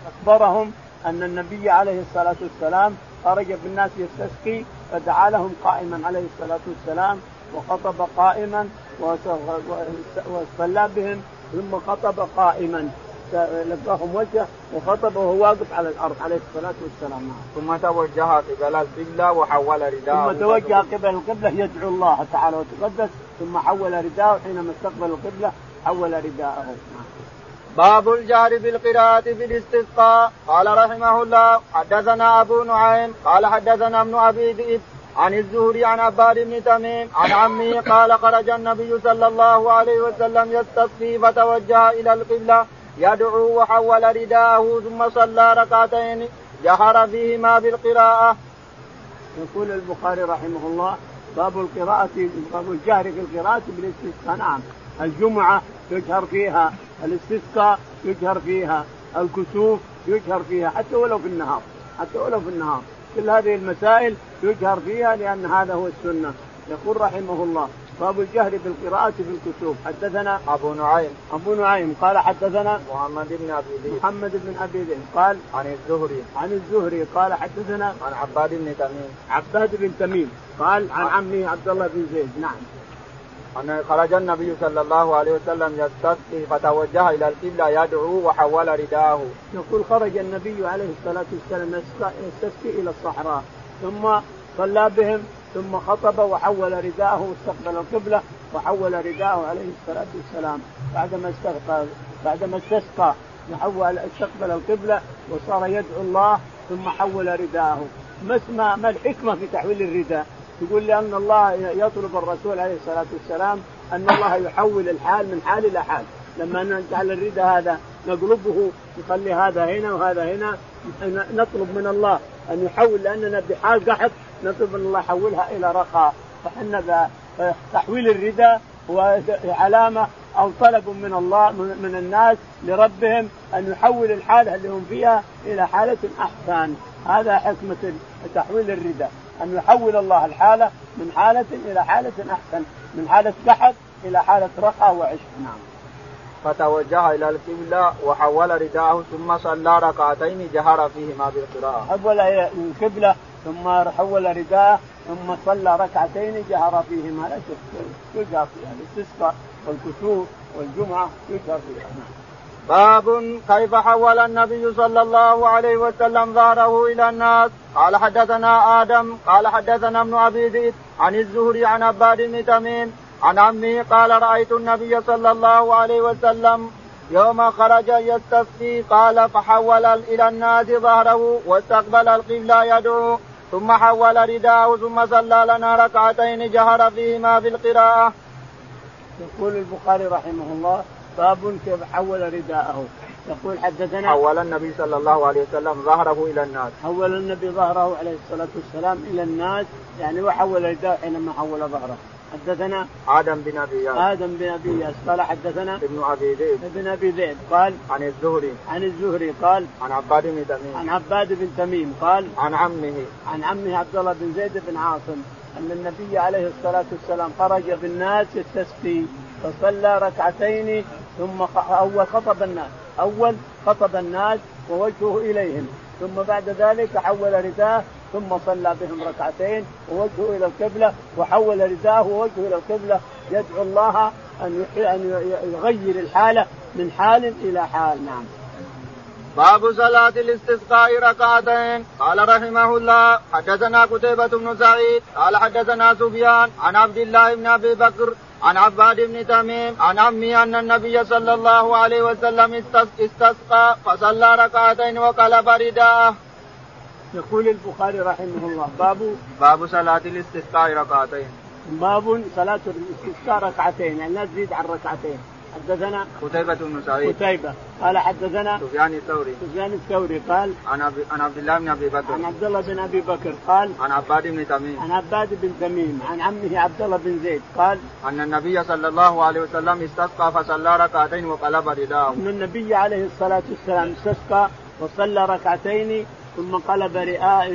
أخبرهم أن النبي عليه الصلاة والسلام خرج بالناس يستسقي فدعا لهم قائما عليه الصلاة والسلام وخطب قائما وصلى بهم ثم خطب قائما. لقاهم وجهه وخطب وهو واقف على الأرض عليه الصلاة والسلام. ثم توجه قبل القبلة وحول رداءه. ثم توجه قبل القبلة يدعو الله تعالى وتقدس ثم حول رداءه حينما استقبل القبلة حول رداءه. باب الجهر بالقراءة في الاستسقاء قال رحمه الله حدثنا أبو نعيم قال حدثنا ابن أبي ذئب عن الزهري عن عباد بن تميم عن عمه قال خرج النبي صلى الله عليه وسلم يستسقي فتوجه إلى القبلة يدعو وحول رداءه ثم صلى ركعتين جهر فيهما بالقراءة. يقول البخاري رحمه الله باب القراءة باب الجهر في القراءة بالاستسقاء. نعم الجمعة يجهر فيها. الاستسقاء يجهر فيها الكسوف يجهر فيها حتى ولو في النهار حتى ولو في النهار. كل هذه المسائل يجهر فيها لأن هذا هو السنة. يقول رحمه الله باب الجهر بالقراءة في الكسوف حدثنا أبو نعيم. أبو نعيم قال حدثنا محمد بن أبي ذئب. محمد بن أبي ذئب قال عن الزهري. عن الزهري قال حدثنا عن عباد بن تميم. عباد بن تميم قال عن عمه عبد الله بن زيد. نعم. أن خرج النبي صلى الله عليه وسلم يستسقي فتوجه إلى القبلة يدعو وحول رداءه. يقول خرج النبي عليه الصلاة والسلام يستسقي إلى الصحراء ثم صلى بهم ثم خطب وحول رداءه واستقبل القبلة وحول رداءه عليه الصلاة والسلام بعدما استسقى بعدما استسقى وحول استقبل القبلة وصار يدعو الله ثم حول رداءه ما ما الحكمة في تحويل الرداء؟ يقول لأن الله يطلب الرسول عليه الصلاة والسلام أن الله يحول الحال من حال إلى حال. لما نجعل الرداء هذا نقلبه نخلي هذا هنا وهذا هنا نطلب من الله أن يحول لأننا بحال قحط نطلب أن الله يحولها إلى رخاء. فحنا تحويل الرداء هو علامة أو طلب من الله من الناس لربهم أن يحول الحاله اللي هم فيها إلى حالة أحسن. هذا حكمة تحويل الرداء. أن يحول الله الحالة من حالة إلى حالة أحسن من حالة قحط إلى حالة رخاء وعشق. نعم. فتوجه إلى القبلة وحول رداءه ثم صلى ركعتين جهر فيهما بالقراءة. حول إلى القبله ثم حول رداءه ثم صلى ركعتين جهر فيهما. لا شك يجهر فيها الاستسقاء والكسوف والجمعة يجهر فيها. باب كيف حول النبي صلى الله عليه وسلم ظهره إلى الناس قال حدثنا آدم قال حدثنا ابن أبي ذئب عن الزهري عن عباد بن تميم عن عمه قال رأيت النبي صلى الله عليه وسلم يوم خرج يستسقي قال فحول إلى الناس ظهره واستقبل القبلة يدعو ثم حول رداءه ثم صلى لنا ركعتين جهر فيهما بالقراءة. يقول البخاري رحمه الله باب كيف حول رداءه. يقول حدثنا حول النبي صلى الله عليه وسلم ظهره إلى الناس. حول النبي ظهره عليه الصلاة والسلام إلى الناس. يعني وحول رداءه حينما حول ظهره. حدثنا آدم بن أبي ياس. آدم بن أبي ياس. قال حدثنا ابن أبي ذئب. ابن أبي ذئب. قال عن الزهري. عن الزهري. قال عن عباد بن تميم. عن عباد بن تميم. قال عن عمه. عن عمه عبد الله بن زيد بن عاصم أن النبي عليه الصلاة والسلام خرج بالناس يستسقي فصلى ركعتين ثم أول خطب الناس. أول خطب الناس ووجهه إليهم. ثم بعد ذلك حول رداه ثم صلى بهم ركعتين ووجهه إلى القبلة وحول رداه ووجهه إلى القبلة. يدعو الله أن أن يغير الحاله من حال إلى حال. نعم. باب صلاة الاستسقاء ركعتين. قال رحمه الله حدثنا قتيبة بن سعيد قال حدثنا سفيان عن عبد الله بن أبي بكر عن عباد بن تميم عن عمي أن النبي صلى الله عليه وسلم استسقى فصلى ركعتين وقلب رداءه. يقول البخاري رحمه الله باب باب صلاة الاستسقاء ركعتين. باب صلاة الاستسقاء ركعتين يعني لا تزيد عن ركعتين. حدثنا قتيبة بن سعيد. قتيبة. قال حدثنا سفيان الثوري. سفيان الثوري قال عن عن عبد الله بن أبي بكر. عن عبد الله بن أبي بكر قال عن عباد بن تميم. عن عباد بن تميم. عن عمه عبد الله بن زيد قال أن النبي صلى الله عليه وسلم استسقى فصلى ركعتين وقلب رداءه. أن النبي عليه الصلاة والسلام استسقى وصلى ركعتين ثم قلب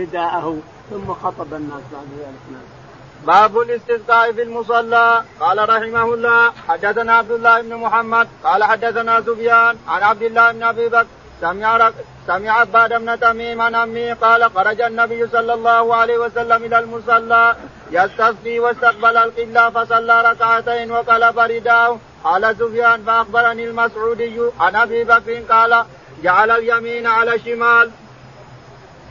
رداءه ثم خطب الناس بعد ذلك. باب الاستسقاء في المصلى. قال رحمه الله حدثنا عبد الله بن محمد. قال حدثنا سفيان عن عبد الله بن أبي بكر. سمع رك... سمع عباد بن تميم عن أمي قال خرج النبي صلى الله عليه وسلم إلى المصلى. يستسقي واستقبل القبلة فصلى ركعتين وقلب رداه. قال سفيان فأخبرني المسعودي عن أبي بكر قال جعل اليمين على الشمال.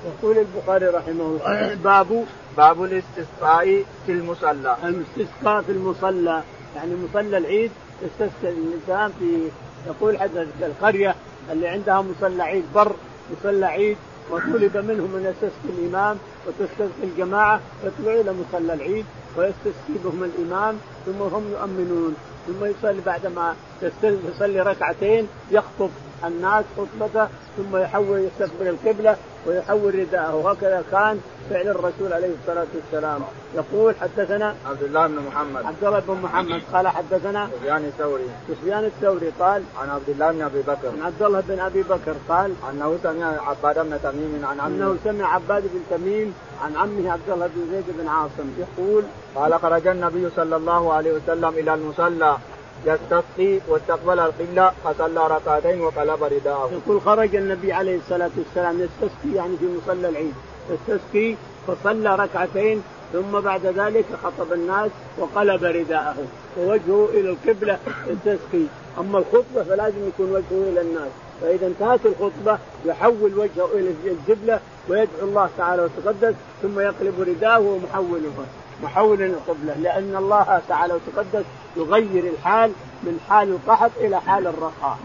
يقول البخاري رحمه الله باب باب الاستسقاء في المصلى. الاستسقاء في المصلى. يعني مصلى العيد يستسقي الإنسان في يقول حتى القرية اللي عندها مصلى عيد بر مصلى عيد وطلب منهم ان يستسقي الإمام وتستسقي الجماعة يطلعوا إلى مصلى العيد ويستسقي بهم الإمام ثم هم يؤمنون ثم يصلي بعدما يصلي ركعتين يخطب. الناس خطبته ثم يحول يستقبل القبلة ويحول رداءه. وهكذا كان فعل الرسول عليه الصلاة والسلام. يقول حدثنا عبد الله بن محمد. عبد الله بن محمد قال حدثنا سفيان الثوري. سفيان الثوري قال عن عبد الله بن أبي بكر. عن عبد الله بن أبي بكر قال أنه سمع عباد بن تميم عن عمه. أنه سمع عباد بن تميم عن عمه عبد الله بن زيد بن عاصم. يقول قال خرج النبي صلى الله عليه وسلم إلى المصلى. يستسقي واستقبل القبلة فصلى ركعتين وقلب رداءه. يقول خرج النبي عليه الصلاة والسلام يستسقي يعني في مصلى العيد. يستسقي فصلى ركعتين ثم بعد ذلك خطب الناس وقلب رداءه. ووجهه إلى القبلة يستسقي. أما الخطبة فلازم يكون وجهه إلى الناس. فإذا انتهت الخطبة يحول وجهه إلى القبلة ويدعو الله تعالى وتقدس ثم يقلب رداءه ومحوله. محول القبلة لأن الله تعالى وتقدس يغير الحال من حال القحط إلى حال الرخاء.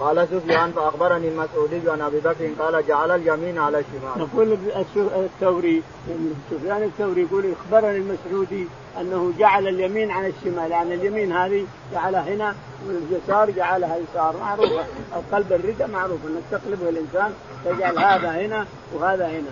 قال سفيان فأخبرني المسعودي عن أبي بكر قال جعل اليمين على الشمال. يقول الثوري سفيان الثوري يقول أخبرني المسعودي أنه جعل اليمين على الشمال يعني اليمين هذه جعلها هنا واليسار جعلها يسار معروفه القلب الردة معروف إنك تقلبه الإنسان تجعل هذا هنا وهذا هنا.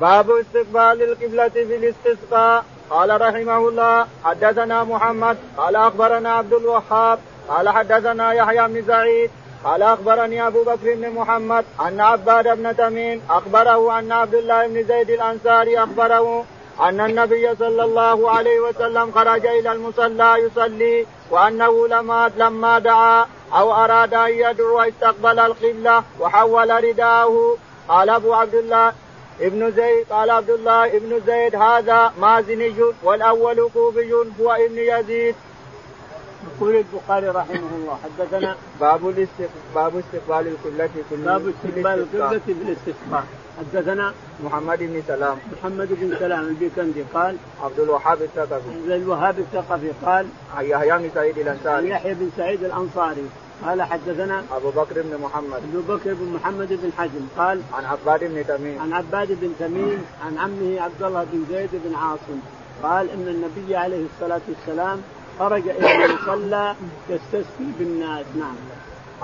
باب استقبال القبلة في الاستسقاء قال رحمه الله حدثنا محمد قال أخبرنا عبد الوهاب قال حدثنا يحيى بن سعيد قال أخبرني أبو بكر بن محمد أن عباد بن تميم أخبره أن عبد الله بن زيد الأنصاري أخبره أن النبي صلى الله عليه وسلم خرج إلى المصلى يصلي وأنه لما لما دعا أو أراد أن يدعو استقبل القبلة وحول رداءه قال أبو عبد الله ابن زيد قال عبد الله ابن زيد هذا مازني والأول كوفي هو ابن يزيد. يقول البخاري رحمه الله حدثنا باب الاستق... باب استقبال القبلة في باب استقبال القبلة في الاستسقاء. حدثنا محمد بن سلام. محمد بن سلام البيكندي قال عبد الوهاب الثقفي. عبد الوهاب الثقفي قال يحيى بن سعيد الأنصاري. يحيى بن سعيد الأنصاري. قال حدثنا أبو بكر بن محمد. أبو بكر بن محمد بن حزم قال عن عباد بن تميم. عن عباد بن تميم عن عمه عبد الله بن زيد بن عاصم. قال إن النبي عليه الصلاة والسلام خرج إلى المصلى يستسقي بالناس. نعم.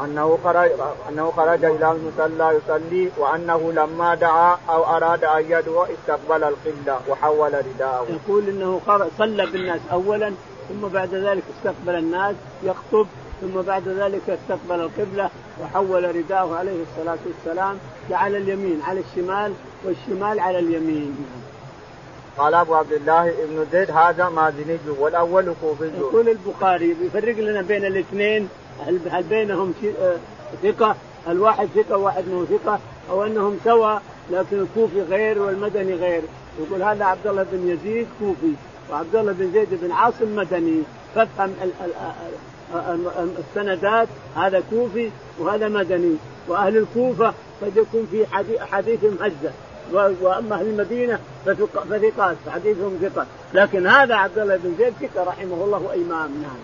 أنه خرج أنه خرج إلى المصلى يصلي وأنه لما دعا أو أراد أن يدعو استقبل القبلة وحول رداءه. يقول إنه صلى بالناس اولا ثم بعد ذلك استقبل الناس يخطب ثم بعد ذلك استقبل القبلة وحول رداءه عليه الصلاة والسلام على اليمين على الشمال والشمال على اليمين. قال أبو عبد الله ابن زيد هذا مازني والأول كوفي يقول البخاري بيفرق لنا بين الاثنين هل بينهم آه، ثقة؟ الواحد ثقة وواحد مو ثقة؟ أو أنهم سوا لكن الكوفي غير والمدني غير. يقول هذا عبد الله بن يزيد كوفي وعبد الله بن زيد بن عاصم مدني فافهم السندات هذا كوفي وهذا مدني. وأهل الكوفة قد يكون في حديثهم هزة. وأما أهل المدينة فثقات حديثهم ثقة. لكن هذا عبد الله بن زيد ثقة رحمه الله وإمام نعم.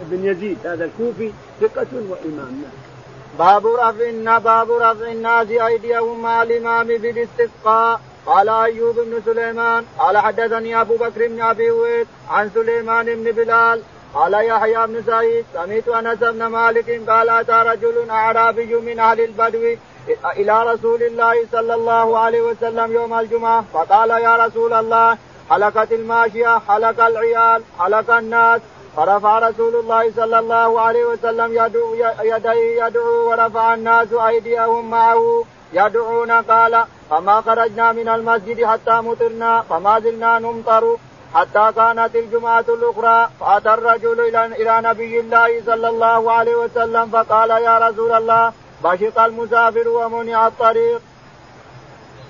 ابن يزيد هذا الكوفي ثقة وإمام نعم. باب رفع باب رفع الناس أيديهم مع الإمام بالاستسقاء قال أيوب بن سليمان قال حدثني أبو بكر بن أبي ويس عن سليمان بن بلال قال يحيى بن سعيد سمعت أنس بن مالك قال أتى رجل أعرابي من أهل البدو إلى رسول الله صلى الله عليه وسلم يوم الجمعة فقال يا رسول الله حلقت الماشية حلق العيال حلق الناس فرفع رسول الله صلى الله عليه وسلم يدعو يديه يدعو ورفع الناس أيديهم معه يدعون قال فما خرجنا من المسجد حتى مطرنا فما زلنا نمطر حتى كانت الجمعة الأخرى فأتى الرجل إلى نبي الله صلى الله عليه وسلم فقال يا رسول الله بشق المسافر ومنع الطريق.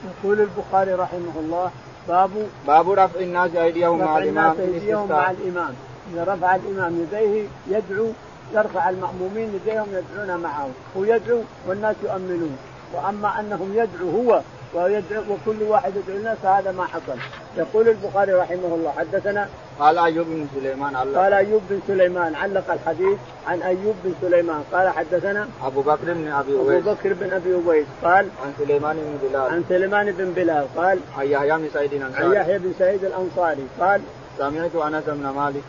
يقول البخاري رحمه الله باب باب رفع الناس أيديهم مع الإمام أيديهم مع الإمام. إذا رفع الإمام يديه يدعو يرفع المأمومين يديهم يدعون معه هو يدعو والناس يؤمنون. وأما أنهم يدعو هو ويدعو وكل واحد يدعو الناس هذا ما حصل. يقول البخاري رحمه الله حدثنا قال أيوب بن سليمان علق. قال أيوب بن سليمان علق الحديث عن أيوب بن سليمان. قال حدثنا أبو بكر بن أبي أويس. ابو بكر بن أبي أويس. قال عن سليمان بن بلال. عن سليمان بن بلال. قال عن يحيى بن سعيد الأنصاري. عن يحيى بن سعيد الأنصاري. قال سمعت أنس بن مالك.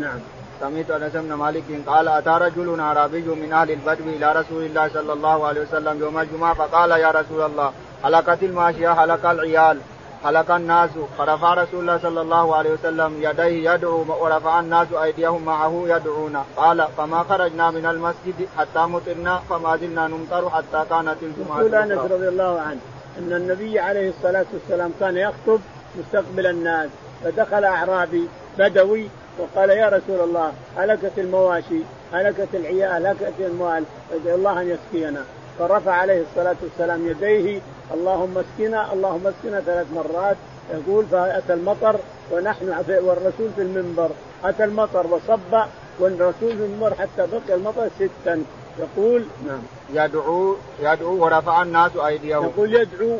نعم. سمعت أنس بن مالك قال أتى رجل أعرابي من أهل البدو إلى رسول الله صلى الله عليه وسلم يوم الجمعة فقال يا رسول الله هلكت الماشيه هلك العيال. هلك الناس فرفع رسول الله صلى الله عليه وسلم يديه يدعو ورفع الناس أيديهم معه يدعون قال فما خرجنا من المسجد حتى مطرنا فما زلنا نمطر حتى كانت الجمعة يقول أنس رضي الله عنه أن النبي عليه الصلاة والسلام كان يخطب مستقبل الناس فدخل أعرابي بدوي وقال يا رسول الله هلكت المواشي هلكت العيال هلكت الاموال أدعو الله أن يسقينا. فرفع عليه الصلاة والسلام يديه اللهم اسقنا اللهم اسقنا ثلاث مرات. يقول فاتى المطر ونحن والرسول في المنبر. أتى المطر وصب والرسول في المنبر حتى بقي المطر ستا. يقول نعم. يدعو يدعو ورفع الناس أيديهم. يقول يدعو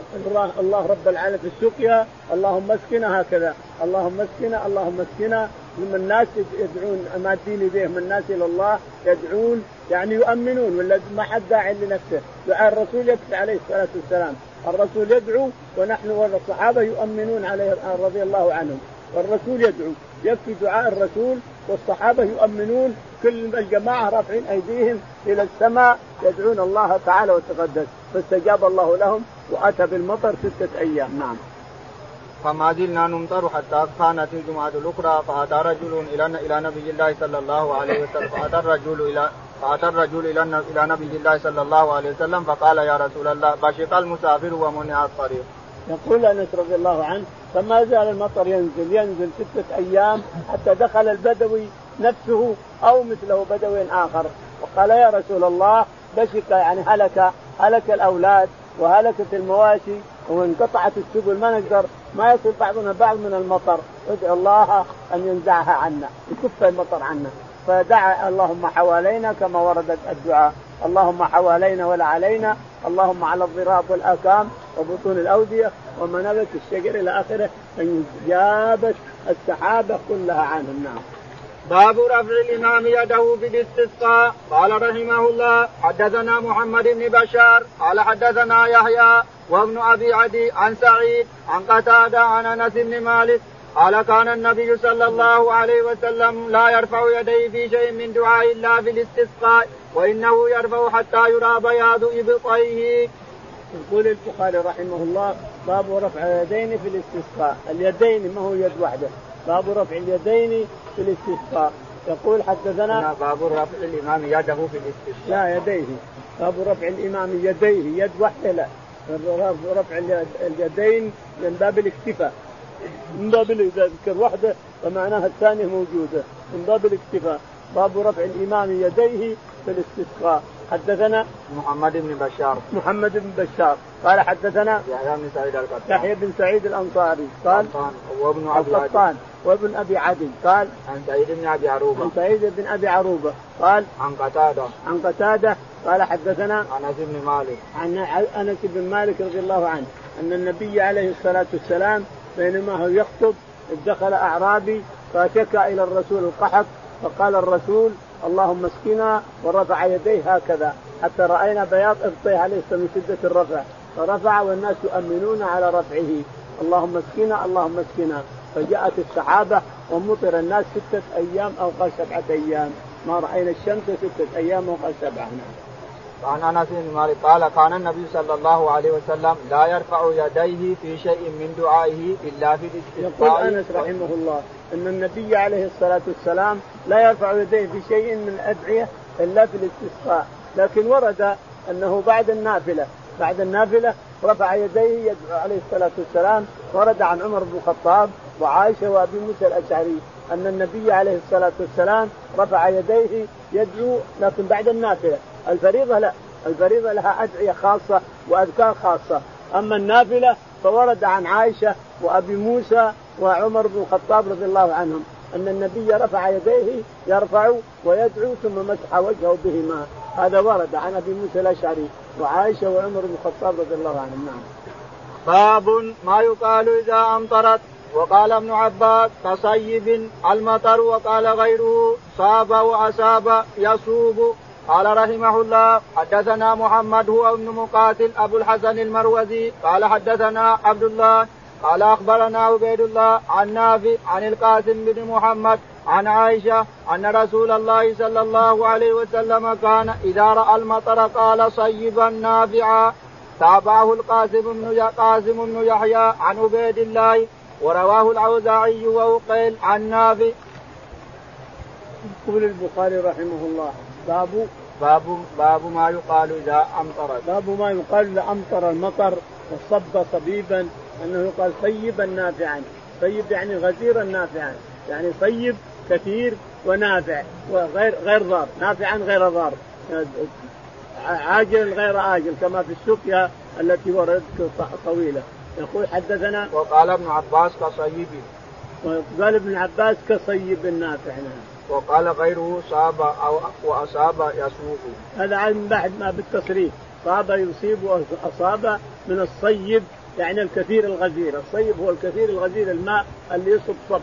الله رب العالمين في السقيا. اللهم اسقنا هكذا. اللهم اسقنا اللهم اسقنا. ثم الناس يدعون مادين يديهم الناس إلى الله يدعون يعني يؤمنون ولا ما حد داعي لنفسه. دعاء الرسول يكفي عليه الصلاة والسلام. الرسول يدعو ونحن والصحابة يؤمنون عليه رضي الله عنهم. والرسول يدعو يكفي دعاء الرسول والصحابة يؤمنون كل الجماعة رافعين أيديهم إلى السماء يدعون الله تعالى وتقدس. فاستجاب الله لهم وأتى بالمطر ستة أيام. نعم. فما زلنا نمطر حتى كانت الجمعة الأخرى فأتى رجل إلى إلى نبي الله صلى الله عليه وسلم فأتى الرجل إلى فأتى الرجل إلى إلى نبي الله صلى الله عليه وسلم فقال يا رسول الله بشق المسافر ومنع الطريق. يقول أنس رضي الله عنه فما زال المطر ينزل ينزل ستة أيام حتى دخل البدوي نفسه أو مثله بدوي آخر وقال يا رسول الله بشق يعني هلك هلك الأولاد وهلكت المواشي وانقطعت السبل ما نقدر ما يصل بعضنا بعض من المطر ادعو الله أن ينزعها عنا يكف المطر عنا فدعا اللهم حوالينا كما وردت الدعاء. اللهم حوالينا ولا علينا. اللهم على الضراب والاكام وبطون الأودية ومنابت الشجر إلى آخره. أن جابت السحابه كلها عنهم نعم. باب رفع الإمام يده بالاستسقاء. قال رحمه الله حدثنا محمد بن بشار. قال حدثنا يحيى وابن أبي عدي عن سعيد عن قتادة عن أنس بن مالك قال كان النبي صلى الله عليه وسلم لا يرفع يديه في شيء من دعاء الله في الاستسقاء وإنه يرفع حتى يرى بياض إبطيه. يقول البخاري رحمه الله باب رفع اليدين في الاستسقاء، اليدين ما هو يد واحدة، باب رفع اليدين في الاستسقاء، يقول حدثنا باب رفع الإمام يده في الاستسقاء. لا يديه، باب رفع الإمام يديه، يد واحدة لا، رفع اليدين من باب الاكتفاء. من باب اذا ذكر واحدة فمعناها الثانية موجودة. من باب الاكتفاء. باب رفع الإمام يديه في الاستسقاء. حدثنا محمد بن بشار. محمد بن بشار. قال حدثنا يحيى بن سعيد القطان. يحيى بن سعيد الأنصاري. قال وابن أبي عدي. وابن أبي عدي. قال عن سعيد بن أبي عروبة. عن سعيد بن أبي عروبة. قال عن قتادة. عن قتادة. قال حدثنا أنس بن مالك. عن أنس بن مالك رضي الله عنه أن النبي عليه الصلاة والسلام بينما هو يخطب دخل أعرابي فشكى إلى الرسول القحط فقال الرسول اللهم اسقنا ورفع يديه هكذا حتى رأينا بياض إبطيه عليه من شدة الرفع فرفع والناس يؤمنون على رفعه. اللهم اسقنا اللهم اسقنا. فجاءت السحابه ومطر الناس ستة أيام أو قال سبعة أيام. ما رأينا الشمس ستة أيام أو قال سبعة. نعم. وعن أنس بن مالك قال كان النبي صلى الله عليه وسلم لا يرفع يديه في شيء من دعائه إلا في الاستسقاء يقول أنس رحمه الله أن النبي عليه الصلاة والسلام لا يرفع يديه في شيء من الادعيه إلا في الاستسقاء لكن ورد أنه بعد النافلة بعد النافلة رفع يديه يدعو عليه الصلاة والسلام ورد عن عمر بن الخطاب وعائشة وأبي موسى الأشعري أن النبي عليه الصلاة والسلام رفع يديه يدعو لكن بعد النافلة. الفريضة لا. الفريضة لها أدعية خاصة وأذكار خاصة. أما النافلة فورد عن عائشة وأبي موسى وعمر بن الخطاب رضي الله عنهم أن النبي رفع يديه يرفع ويدعو ثم مسح وجهه بهما. هذا ورد عن أبي موسى الأشعري وعائشة وعمر بن الخطاب رضي الله عنهم. نعم. باب ما يقال إذا أمطرت. وقال ابن عباس كصيب المطر وقال غيره صاب وأصاب يصوب. قال رحمه الله حدثنا محمد هو ابن مقاتل أبو الحسن المروزي قال حدثنا عبد الله قال أخبرنا عبيد الله عن نافع عن القاسم بن محمد عن عائشة أن رسول الله صلى الله عليه وسلم كان إذا رأى المطر قال صيبا نافعا تابعه القاسم بن قاسم بن يحيى عن عبيد الله ورواه الأوزاعي ووقيل عن نافع. يقول البخاري رحمه الله باب باب باب ما يقال إذا أمطر. باب ما يقال إذا أمطر المطر وصب صبيبا أنه يقال صيبا نافعا. صيب يعني غزيرا نافعا. يعني صيب كثير ونافع وغير غير ضار. نافعا غير ضار. عاجل غير آجل كما في السقيا التي وردت طويلة. يقول حدثنا وقال ابن عباس كصيب. وقال ابن عباس كصيب نافع. نعم. وقال غيره صاب أو وأصاب يصوب هذا من بعد ما بالتصريف صاب يصيب واصاب من الصيب يعني الكثير الغزير، الصيب هو الكثير الغزير الماء اللي يصب صب.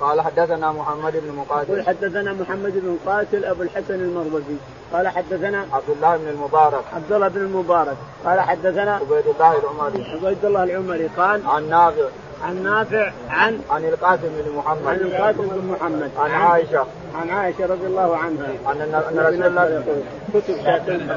قال حدثنا محمد بن مقاتل. قال حدثنا محمد بن مقاتل أبو الحسن المروزي. قال حدثنا عبد الله بن المبارك. عبد الله بن المبارك. قال حدثنا عبيد الله العمري. عبيد الله العمري. قال عن نافع. عن نافع عن عن القاسم بن محمد. عن القاسم بن محمد. عن عائشة. عن عائشة رضي الله عنها. ان أن رسول الله كتب شاتين